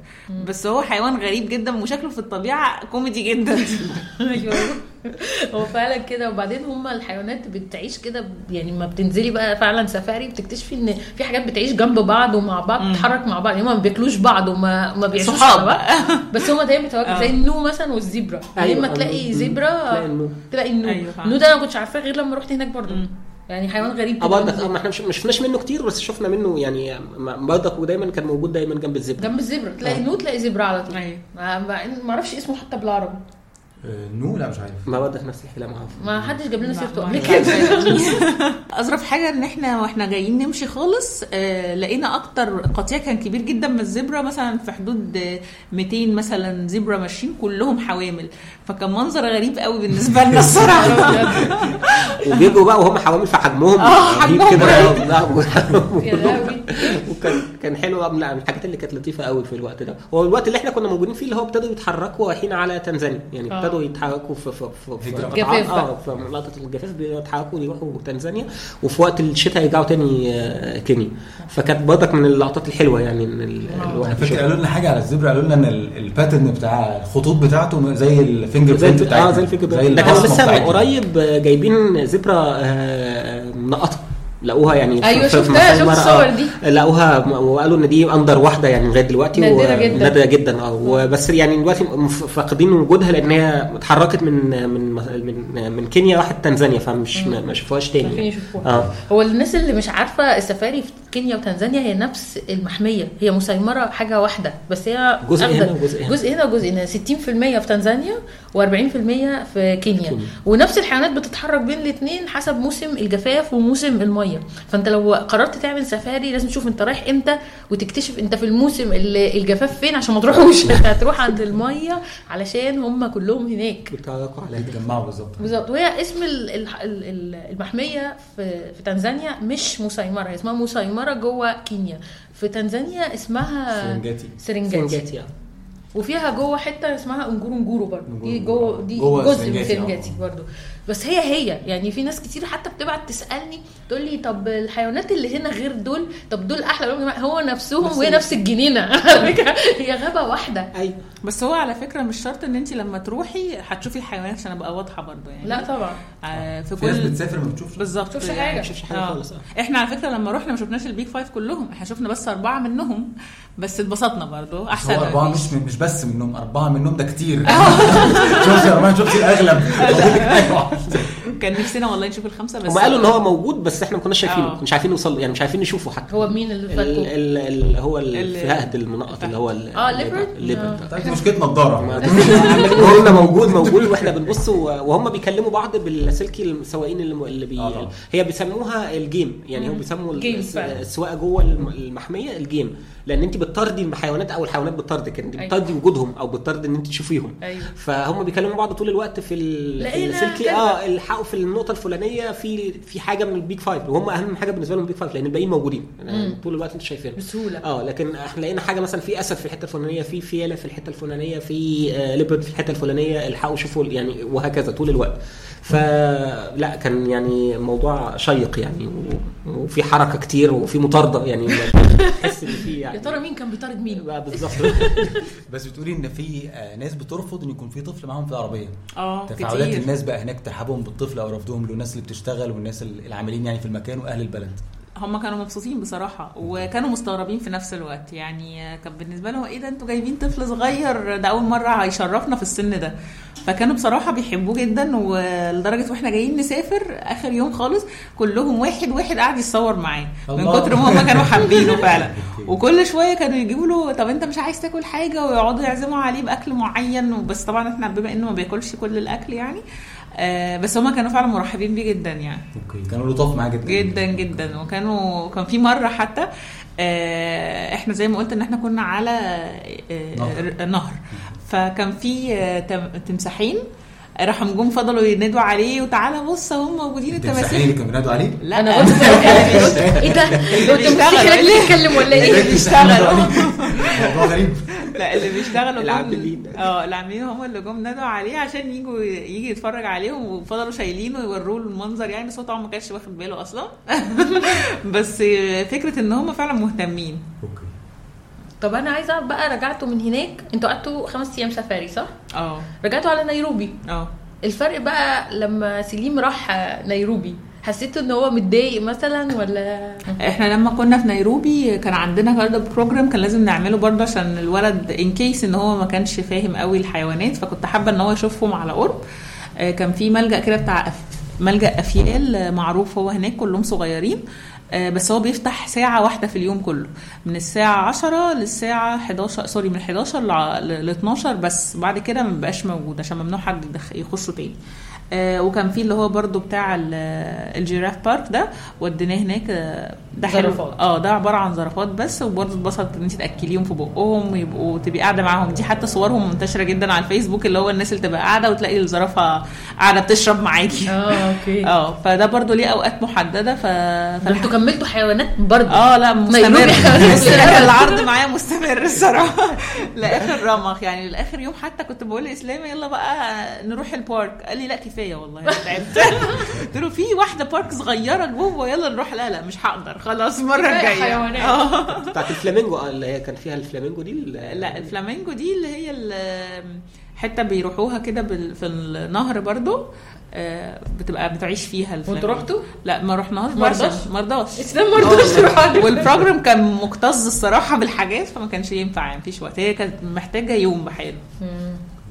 بس هو حيوان غريب جدا وشكله في الطبيعة كوميدي جدا. أيوه. هو فعلا كده وبعدين هم الحيوانات بتعيش كده يعني ما بتنزلي بقى فعلا سفاري بتكتشفي إن في حاجات بتعيش جنب بعض ومع بعض. بتتحرك مع بعض يعني هم ما بياكلوش بعض وما ما بيعيشوش صحاب بس هم دايما بيتواجدوا آه. زي النو مثلا وال zebra يا أيوة. اما تلاقي. zebra تلاقي النو. أيوة. النو ده أنا ما كنتش عارفاه غير لما رحت هناك برضو مم. يعني حيوان غريب آه. برضك آه ما إحنا مش ما شفناش منه كتير بس شفنا منه يعني برضك ودايما كان موجود دايما جنب ال zebra جنب ال zebra تلاقي آه. نو تلاقي zebra على طول أيوة. ما أعرفش اسمه حتى بالعربي آه، نو لا مش عارف. ما برضه نفس الكلام عارف ما حدش جاب لنا سيرته قبل كده. أظرف حاجة إن إحنا وإحنا جايين نمشي خالص آه لقينا أكتر قطيع كان كبير جدا من ال zebra مثلا في حدود آه، 200 مثلا zebra ماشيين كلهم حوامل. فكان منظر غريب قوي بالنسبة لنا الصراحه وبيجوا بقى وهم حوامل في حجمهم رهيب حجمهم كده. وكان كان حلو من الحاجات اللي كانت لطيفة قوي في الوقت ده هو الوقت اللي إحنا كنا موجودين فيه اللي هو ابتدوا يتحركوا رايحين على تنزانيا يعني آه. ابتدوا يتحركوا في في في, في هجرة. قطاعات- جفاف بقى. آه في منطقة الجفاف بيتحركوا يروحوا تنزانيا وفي وقت الشتاء يرجعوا تاني آه، كينيا فكانت برضك من اللقطات الحلوة يعني ان ال- آه. الواحد فاكر. قالوا لنا حاجة على ال zebra قالوا لنا إن ال- ال pattern بتاع الخطوط بتاعته زي ال finger زي print الف- آه زي الفكرة ده كانوا لسه. قريب جايبين zebra منقطه لقوها يعني في شفتها، شفت آه، الصور دي. لقوها م- وقالوا إن دي أندر واحدة يعني لغاية دلوقتي نادرة و- جدا. نادرة جدا آه وبس يعني دلوقتي فاقدين وجودها لأن هي اتحركت من من من من كينيا راحت تنزانيا فمش ما شافوهاش تاني يعني. آه هو الناس اللي مش عارفة السفاري كينيا وتنزانيا هي نفس المحمية. هي مسيمرة حاجة واحدة بس هي جزء هنا وجزء هنا. جزء هنا وجزء هنا. 60% في تنزانيا و40% في كينيا. كينيا. ونفس الحيوانات بتتحرك بين الاثنين حسب موسم الجفاف وموسم المية. فأنت لو قررت تعمل سفاري لازم تشوف أنت رايح إمتى وتكتشف أنت في الموسم اللي الجفاف فين عشان ما تروحوش. أنت هتروح عند المية علشان هم كلهم هناك. بيتحركوا على بيتجمعوا بالظبط. بالظبط. وهي اسم ال- ال- ال- ال- المحمية في في تنزانيا مش مسيمرة. هي اسمها مسيمرة جوه كينيا في تنزانيا اسمها سرنجاتي. سرنجاتي سنجاتي آه. وفيها جوه حتة اسمها انجورو انجورو برضه دي. جوه دي جزء من سرنجاتي، سرنجاتي آه. برضه بس هي هي. يعني في ناس كتير حتى بتبعت تسألني تقول لي طب الحيوانات اللي هنا غير دول طب دول أحلى هو نفسهم نفس وهي نفس الجنينة. على فكرة هي غابة واحدة. أيوه. بس هو على فكرة مش شرط إن انت لما تروحي هتشوفي الحيوانات عشان أبقى واضحة برضو يعني. لا طبعا. آه في في ناس كل بتسافر ما بتشوفش. بالظبط. شوفش يعني حاجة. ما شوفش حاجة آه. خالص، آه. إحنا على فكرة لما رحنا ما شفناش ال big five كلهم. إحنا شفنا بس أربعة منهم بس اتبسطنا برضو بس أحسن هو ما أربعة فيش. مش مش بس منهم أربعة منهم ده كتير. شوفي أربعة شوفي الأغلب؟ أيوة. كان نفسنا والله نشوف الخمسة بس هم قالوا إن هو موجود بس إحنا ما كناش شايفينه آه. مش عارفين نوصل يعني مش عارفين نشوفه حتى هو مين اللي اللي فاتكم هو ال- الفهد المنقط اللي هو ال- ال leopard؟ ال leopard آه. نضارة عمالين قلنا موجود موجود وإحنا بنبص وهم بيكلموا بعض باللاسلكي السواقين اللي اللي بي آه. هي بيسموها ال game يعني هم بيسموا. السواقة جوه الم- المحمية ال game لأن أنت بتطردي الحيوانات أو الحيوانات بتطردك أنت أيوة. بتطردي وجودهم أو بتطردي إن أنت تشوفيهم أيوه فهم بيكلموا بعض طول الوقت في ال- في لقينا اللاسلكي كذا. آه الحقوا في النقطة الفلانية في في حاجة من ال big five وهم أهم حاجة بالنسبة لهم ال big five لأن الباقيين موجودين. يعني. طول الوقت أنتوا شايفينهم. بسهولة. آه لكن إحنا لقينا حاجة مثلا في أسد في الحتة الفلانية في فيلة في الحتة الفلانية في آه leopard في الحتة الفلانية الحقوا شوفوا يعني وهكذا طول الوقت. فلا كان يعني موضوع شيق يعني و- وفي حركة كتير وفي مطاردة يعني. تحس إن في يعني يا ترى مين كان بيطارد مين؟ بقى بالظبط. بس بتقولي إن في آه، ناس بترفض إن يكون في طفل معاهم في العربية. آه تفاعلات الناس بقى هناك ترحابهم بالطفل أو رفضهم له الناس اللي بتشتغل والناس العاملين يعني في المكان وأهل البلد. هم كانوا مبسوطين بصراحة وكانوا مستغربين في نفس الوقت. يعني كان بالنسبة لهم إيه ده أنتوا جايبين طفل صغير؟ ده أول مرة هيشرفنا في السن ده. فكانوا بصراحة بيحبوه جدا ولدرجة وإحنا جايين نسافر آخر يوم خالص كلهم واحد واحد قاعد يتصور معاه من. كتر ما هم كانوا حابينه فعلا. وكل شوية كانوا يجيبوا له طب أنت مش عايز تاكل حاجة؟ ويقعدوا يعزموا عليه بأكل معين. بس طبعا إحنا بما إنه ما بياكلش كل الأكل يعني آه بس هم كانوا فعلا مرحبين بيه جدا يعني. أوكي. كانوا لطاف معاه جدا. جدا جدا. وكانوا كان في مرة حتى آه، إحنا زي ما قلت إن إحنا كنا على آه، نهر. نهر. فكان في آه، تم- تمساحين. راحوا جم فضلوا ينادوا عليه وتعالى بص هم موجودين التماسيح اللي كانوا بينادوا عليه لا. أنا قلت قلت إيه ده. مستحيل اللي يتكلم ولا إيه؟ المساحين بيشتغلوا. موضوع غريب. لا اللي بيشتغلوا العاملين. آه العاملين هم اللي جم نادوا عليه عشان يجوا يجي يتفرج عليهم وفضلوا شايلينه ويوروه المنظر يعني بس هو طبعا ما كانش واخد باله أصلا. بس فكرة إن هم فعلا مهتمين. أوكي. طب أنا عايزة اعرف بقى رجعتوا من هناك. أنتوا قعدتوا خمس أيام سفاري صح؟ آه. رجعتوا على نيروبي. آه. الفرق بقى لما سليم راح نيروبي حسيتوا إن هو متضايق مثلا ولا؟ إحنا لما كنا في نيروبي كان عندنا برضه program كان لازم نعمله برضه عشان الولد in case إن هو ما كانش فاهم قوي الحيوانات فكنت حابة إن هو يشوفهم على قرب. آه، كان في ملجأ كده بتاع ملجأ أفيال آه، معروف هو هناك كلهم صغيرين. بس هو بيفتح ساعة واحدة في اليوم كله. من الساعة 10 للساعة 11 sorry من 11 ل 12 بس. بعد كده ما بقاش موجود عشان ممنوع حد يخشه تاني. آه وكان في اللي هو برضو بتاع ال- الجيراف بارك ده وديناه هناك آه، ده حلو. زرافات. آه ده عبارة عن زرافات بس وبرضه اتبسطت إن انت تأكليهم في بقهم ويبقوا تبقي قاعدة معاهم. دي حتى صورهم منتشرة جدا على الفيسبوك اللي هو الناس اللي تبقى قاعدة وتلاقي الزرافه قاعدة بتشرب معاكي. آه أوكي. آه فده برضه ليه أوقات محددة ف أنتوا كملتوا حيوانات برضه. آه لا مستمر مستمر العرض معايا مستمر الصراحة. لآخر رمق يعني لآخر يوم حتى كنت بقول لإسلام يلا بقى نروح ال park. قال لي لا كفاية والله تعبت. قلت له في واحدة park صغيرة جوه يلا نروح. لا لا مش هقدر. خلاص المره الجايه حيوانات. آه. بتاعت الفلامينجو آه، اللي هي كان فيها الفلامينجو دي ال- لا الفلامينجو دي اللي هي ال- حتة بيروحوها كده بال- في النهر برضو آه، بتبقى بتعيش فيها الفلامينجو. رحتوا؟ لا ما رحناهاش مرضاش؟ مرضاش. مرضاش اسلام مرضاش تروح عند- وال program كان مكتظ الصراحة بالحاجات فما كانش ينفع يعني مفيش وقت. هي كانت محتاجة يوم بحاله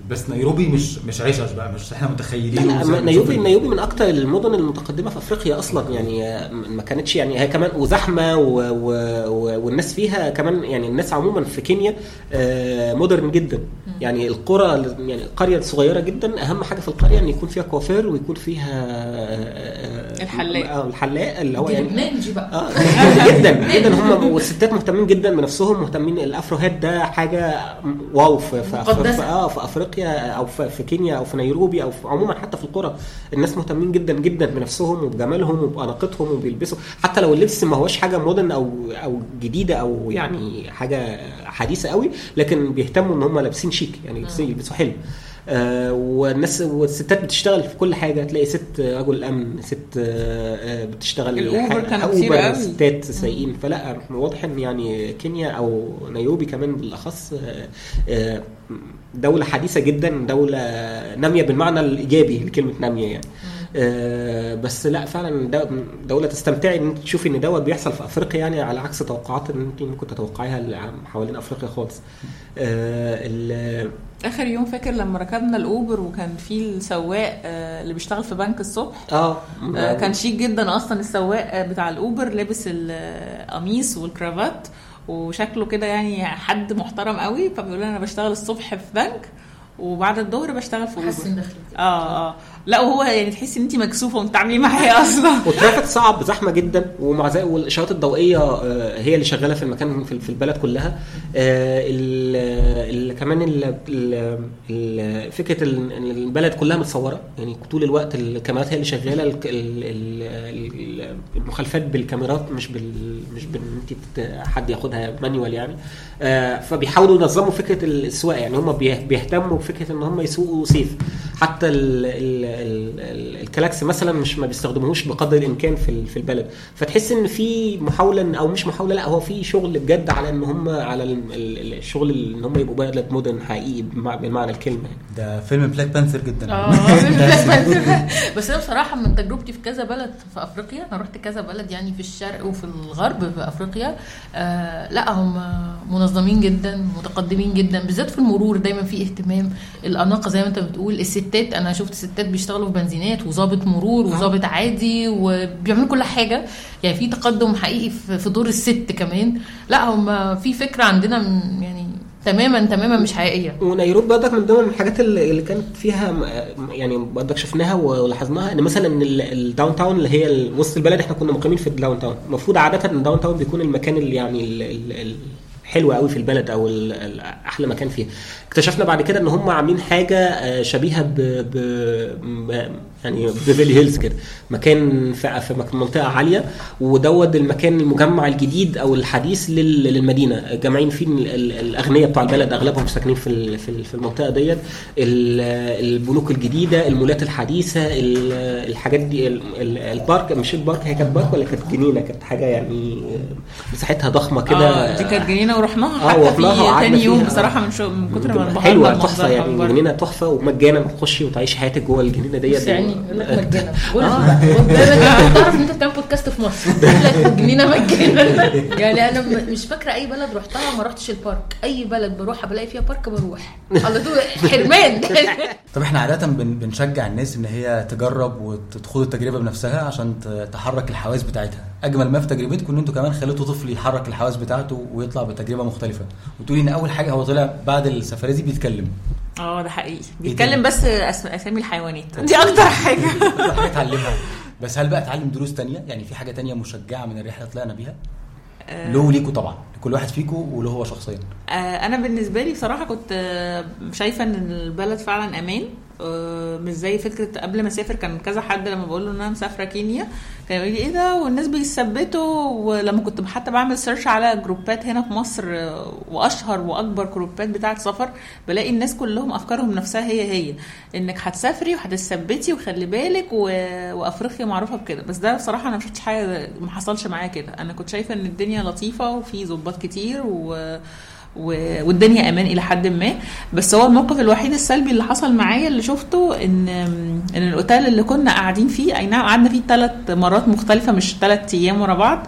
بس نيروبي مش مش عشش بقى مش إحنا متخيلين لا بنشوف نيروبي من أكتر المدن المتقدمة في أفريقيا أصلا يعني آه، ما كانتش يعني هي كمان وزحمة و و و والناس فيها كمان يعني الناس عموما في كينيا آه، modern جدا. يعني القرى يعني قرية صغيرة جدا أهم حاجة في القرية إن يكون فيها كوافير ويكون فيها آه، الحلاق. آه الحلاق اللي هو يعني بقى. آه جدا جدا. هم والستات مهتمين جدا بنفسهم مهتمين ال Afro hair ده حاجة wow في في. في آه في أفريقيا. أو في, كينيا أو في نيروبي أو في عموما حتى في القرى الناس مهتمين جدا جدا بنفسهم وبجمالهم وبأناقتهم وبيلبسوا. حتى لو اللبس ما هوش حاجة مودرن أو أو جديدة أو يعني حاجة حديثة قوي لكن بيهتموا إن هم لابسين شيك يعني لابسين يلبسوا حلو. آه والناس والستات بتشتغل في كل حاجة تلاقي ست رجل أمن ست آه آه، بتشتغل ال Uber ح- كانوا كتير. ستات سايقين. فلا واضح إن يعني كينيا أو نيروبي كمان بالأخص آه، آه، دولة حديثة جدا دولة نامية بالمعنى الإيجابي لكلمه نامية يعني. آه، بس لا فعلا دو- دولة تستمتعي إن تشوفي إن دوت بيحصل في أفريقيا يعني على عكس توقعات إن أنت ممكن تتوقعيها حوالين أفريقيا خالص. آه، آخر يوم فاكر لما ركبنا الأوبر وكان في السواق آه، اللي بيشتغل في بنك الصبح. آه آه، كان شيك جدا أصلا السواق آه، بتاع الأوبر لابس القميص والكرافات. وشكله كده يعني حد محترم قوي فبيقول أنا بشتغل الصبح في بنك وبعد الظهر بشتغل في Uber آه آه. لا وهو يعني تحسي إن انت مكسوفة بتعملي معايا أصلا. وال traffic صعب زحمة جدا ومع ذلك والإشارات الضوئية آه، هي اللي شغالة في المكان في البلد كلها. آه، ال- كمان ال- فكرة البلد كلها متصورة. يعني طول الوقت الكاميرات هي اللي شغالة ال- ال- ال- ال- المخالفات بالكاميرات مش بال مش بإن انت حد ياخدها manual يعني. آه، فبيحاولوا ينظموا فكرة السواقة. يعني هم بيه- بيهتموا بفكرة إن هم يسوقوا safe حتى ال الكلاكس مثلا مش ما بيستخدموهوش بقدر الإمكان في في البلد. فتحس إن في محاولة أو مش محاولة لأ هو في شغل بجد على إن هم على ال- ال- الشغل إن هم يبقوا بلد modern حقيقي بمع- بمعنى الكلمة يعني. ده فيلم Black Panther جدا. آه. بس أنا بصراحة من تجربتي في كذا بلد في أفريقيا أنا رحت كذا بلد يعني في الشرق وفي الغرب في أفريقيا آه لأ هم منظمين جدا متقدمين جدا بالذات في المرور دايما في اهتمام الأناقة زي ما أنت بتقول. الستات أنا شفت ستات بيشتغلوا في بنزينات وظابط مرور وظابط عادي وبيعملوا كل حاجة. يعني في تقدم حقيقي في دور الست كمان. لا هم في فكرة عندنا يعني تماما تماما مش حقيقية. ونيروبي برضك من ضمن الحاجات اللي كانت فيها يعني برضك شفناها ولاحظناها إن مثلا ال- ال downtown اللي هي وسط البلد إحنا كنا مقيمين في ال downtown المفروض عادة إن ال downtown بيكون المكان اللي يعني ال- ال- ال- حلو قوي في البلد أو أحلى مكان فيها. اكتشفنا بعد كده إن هم عاملين حاجة آه، شبيهة ب يعني Beverly Hills كده. مكان في منطقة عالية ودوت المكان المجمع الجديد أو الحديث لل- للمدينة. جامعين فيه ال- ال- الأغنياء بتوع البلد أغلبهم ساكنين في في ال- في المنطقة ديت. ال- البنوك الجديدة المولات الحديثة ال- الحاجات دي ال- ال- ال park. مش ال park هي كانت park ولا كانت جنينة؟ كانت حاجة يعني مساحتها ضخمة كده. آه دي كانت جنينة ورحناها. آه، حتى ورحناها في تاني يوم. بصراحة من شو من كتر ما حلوة تحفة يعني. الجنينه تحفة ومجانا تخشي وتعيشي حياتك جوه الجنينة ديت. يقول لك مجانا بقول لك تعرف ان انت بتعمل بودكاست في مصر. جنينة مجانا يعني أنا مش فاكرة أي بلد رحتها ما رحتش البارك. أي بلد بروحها بلاقي فيها بارك بروح. على طول. حرمان. طب إحنا عادة بن بنشجع الناس إن هي تجرب وتدخل التجربة بنفسها عشان تحرك الحواس بتاعتها. أجمل ما في تجربتكم إن أنتوا كمان خليتوا طفل يحرك الحواس بتاعته ويطلع بتجربة مختلفة. وتقولي إن أول حاجة هو طلع بعد السفرية دي بيتكلم. آه ده حقيقي. إيه بيتكلم؟ بس أسامي الحيوانات. دي أكتر حاجة. اتعلمها بس هل بقى اتعلم دروس تانية؟ يعني في حاجة تانية مشجعة من الرحلة طلعنا بيها؟ له وليكوا طبعا كل واحد فيكم وله هو شخصيا. آه، أنا بالنسبة لي بصراحة كنت آه، شايفة إن البلد فعلا أمان. آه، مش زي فكرة قبل ما أسافر كان كذا حد لما بقول له إن أنا مسافرة كينيا كان يقول لي إيه ده؟ والناس بيثبتوا ولما كنت حتى بعمل search على جروبات هنا في مصر آه، وأشهر وأكبر جروبات بتاعة سفر بلاقي الناس كلهم أفكارهم نفسها هي هي إنك هتسافري وهتثبتي وخلي بالك و... وأفريقيا معروفة بكده. بس ده بصراحة أنا ما شفتش حاجة ما حصلش معايا كده. أنا كنت شايفة إن الدنيا لطيفة وفي ظباط كتير و... والدنيا أمان إلى حد ما. بس هو الموقف الوحيد السلبي اللي حصل معايا اللي شفته إن إن الأوتيل اللي كنا قاعدين فيه أي نعم قعدنا فيه ثلاث مرات مختلفة مش ثلاث أيام ورا بعض.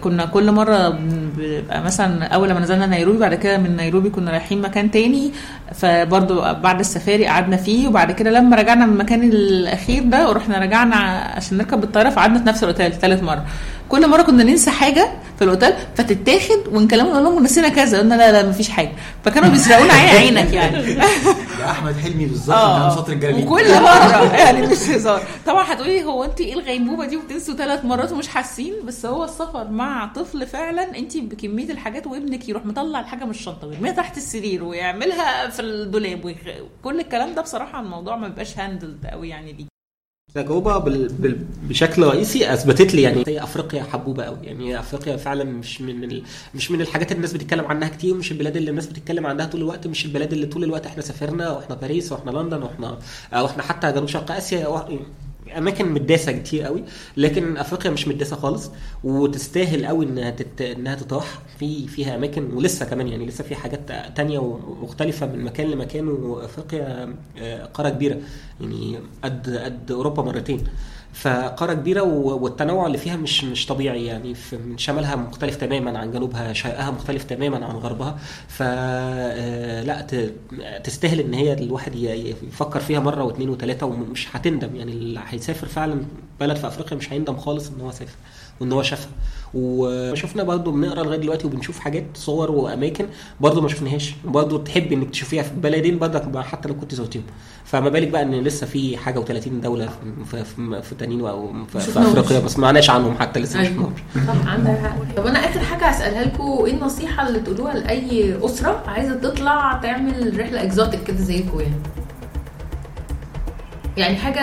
كنا كل مرة بيبقى مثلا أول لما نزلنا نيروبي بعد كده من نيروبي كنا رايحين مكان تاني. فبرضو بعد السفاري قعدنا فيه وبعد كده لما رجعنا من المكان الأخير ده ورحنا رجعنا عشان نركب الطيارة فقعدنا في نفس الأوتيل ثالث مره كل مرة كنا ننسى حاجة في الأوتيل فتتاخد ونكلمهم نقول لهم نسينا كذا قلنا لا لا مفيش حاجة. فكانوا بيسرقونا عين عينك يعني. يا أحمد حلمي بالظبط من شاطر الجلالين وكل مرة يعني مش هزار. طبعا هتقولي هو انت إيه الغيبوبة دي وبتنسوا ثلاث مرات ومش حاسين؟ بس هو السفر مع طفل فعلا انت بكمية الحاجات وابنك يروح مطلع الحاجة من الشنطة ويرميها تحت السرير ويعملها في الدولاب ويخ... كل الكلام ده بصراحة الموضوع ما بيبقاش هاندلد قوي يعني دي تجربة. بشكل رئيسي أثبتت لي يعني هي أفريقيا حبوبة قوي يعني أفريقيا فعلا مش من ال... مش من الحاجات اللي الناس بتتكلم عنها كتير مش البلاد اللي الناس بتتكلم عنها طول الوقت مش البلاد اللي طول الوقت إحنا سافرنا وإحنا باريس وإحنا لندن وإحنا أو إحنا حتى جنوب شرق آسيا. أماكن مداسة كتير قوي لكن أفريقيا مش مداسة خالص وتستاهل قوي إنها تت... إنها تطرح في فيها أماكن ولسه كمان يعني لسه في حاجات تانية ومختلفه من مكان لمكان وأفريقيا آه، قارة كبيرة. يعني قد قد أوروبا مرتين. فقارة كبيرة والتنوع اللي فيها مش مش طبيعي يعني من شمالها مختلف تماما عن جنوبها شرقها مختلف تماما عن غربها. ف آه، لا تستاهل إن هي الواحد يفكر فيها مرة واثنين وثلاثه ومش هتندم يعني اللي هيسافر فعلا بلد في أفريقيا مش هيندم خالص إن هو سافر. وإن هو شافها. وشفنا برضه بنقرأ لغاية دلوقتي وبنشوف حاجات صور وأماكن برضه ما شفناهاش. برضه تحب إنك تشوفيها في بلدين برضك حتى لو كنت زرتيهم. فما بالك بقى إن لسه في حاجة و30 دولة في في, في تانيين أو في. أفريقيا بس ما عناش عنهم حتى لسه ما أيوة. شفناهمش. طب عندك حق. طب أنا آخر حاجة هسألها لكم إيه النصيحة اللي تقولوها لأي أسرة عايزة تطلع تعمل رحلة إكزوتيك كده زيكم يعني؟ يعني حاجة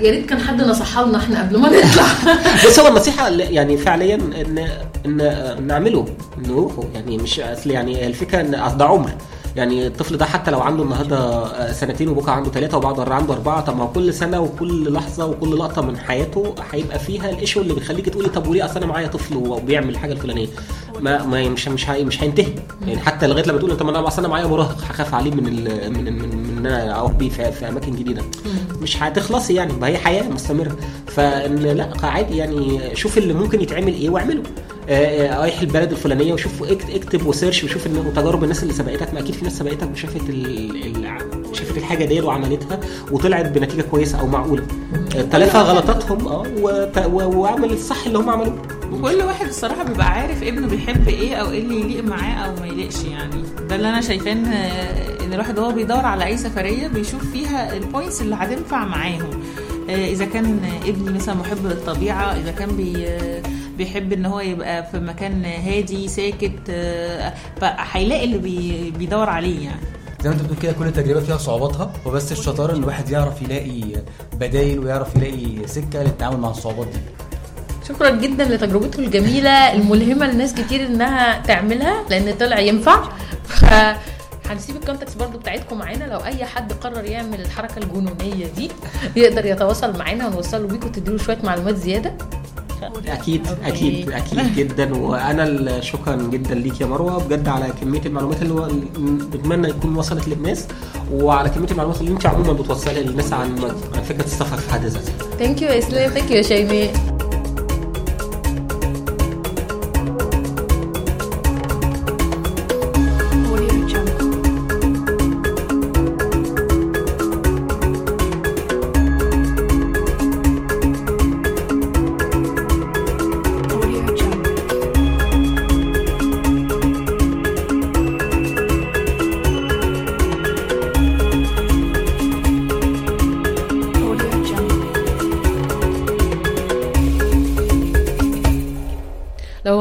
يا ريت كان حد نصحها لنا إحنا قبل ما نطلع. بس هو النصيحة يعني فعليا ان ان نعمله نروحه. يعني مش أصل يعني الفكرة إن ده عمر. يعني الطفل ده حتى لو عنده النهارده سنتين وبكرة عنده ثلاثة وبعد عنده أربعة طب ما كل سنة وكل لحظة وكل لقطة من حياته هيبقى فيها الإيشو اللي بيخليك تقولي طب وليه أصل أنا معايا طفل وبيعمل الحاجة الفلانية؟ ما, ما مش مش مش هينتهي. يعني حتى لغاية لما تقول طب أنا اصل أنا معايا مراهق هخاف عليه من ال من من, من إن أنا أروح بيه في, في أماكن جديدة. مش هتخلصي يعني ما هي حياة مستمرة. فإن لا عادي يعني شوف اللي ممكن يتعمل إيه واعمله. آه، آه، رايح البلد الفلانية وشوف اكت- اكتب وسيرش وشوف إن وتجارب الناس اللي سبقتك ما أكيد في ناس سبقتك وشافت. شافت الحاجة دي وعملتها وطلعت بنتيجة كويسة أو معقولة. آه، تلافى غلطاتهم آه وعمل الصح اللي هم عملوه. وكل واحد الصراحة بيبقى عارف ابنه بيحب إيه أو إيه اللي يليق معاه أو ما يليقش يعني. ده اللي أنا شايفاه ان إن الواحد وهو بيدور على أي سفرية بيشوف فيها ال points اللي هتنفع معاهم. آه، إذا كان ابني مثلا محب للطبيعة إذا كان بي بيحب إن هو يبقى في مكان هادي ساكت آه، فهيلاقي اللي بي بيدور عليه يعني. زي ما انت بتقول كده كل تجربه فيها صعوباتها وبس الشطارة إن الواحد يعرف يلاقي بدايل ويعرف يلاقي سكة للتعامل مع الصعوبات دي. شكرا جدا لتجربته الجميلة الملهمة لناس كتير إنها تعملها لأن طلع ينفع. هنسيب الكونتاكس برضو بتاعتكم معانا. لو أي حد قرر يعمل الحركة الجنونية دي يقدر يتواصل معانا ونوصله بيكم تديله شوية معلومات زيادة. أكيد. أكيد أكيد جدا. وأنا شكرا جدا ليك يا مروة بجد على كمية المعلومات اللي بتمنى يكون وصلت للناس. وعلى كمية المعلومات اللي انت عموما بتوصلها للناس عن فكرة السفر في حد ذاتها. thank you اسلام thank you شيماء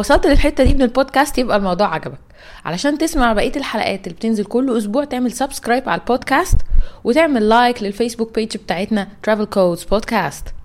وصلت للحتة دي من البودكاست يبقى الموضوع عجبك. علشان تسمع بقية الحلقات اللي بتنزل كل أسبوع تعمل subscribe على البودكاست وتعمل like لل Facebook page بتاعتنا Travel Codes Podcast.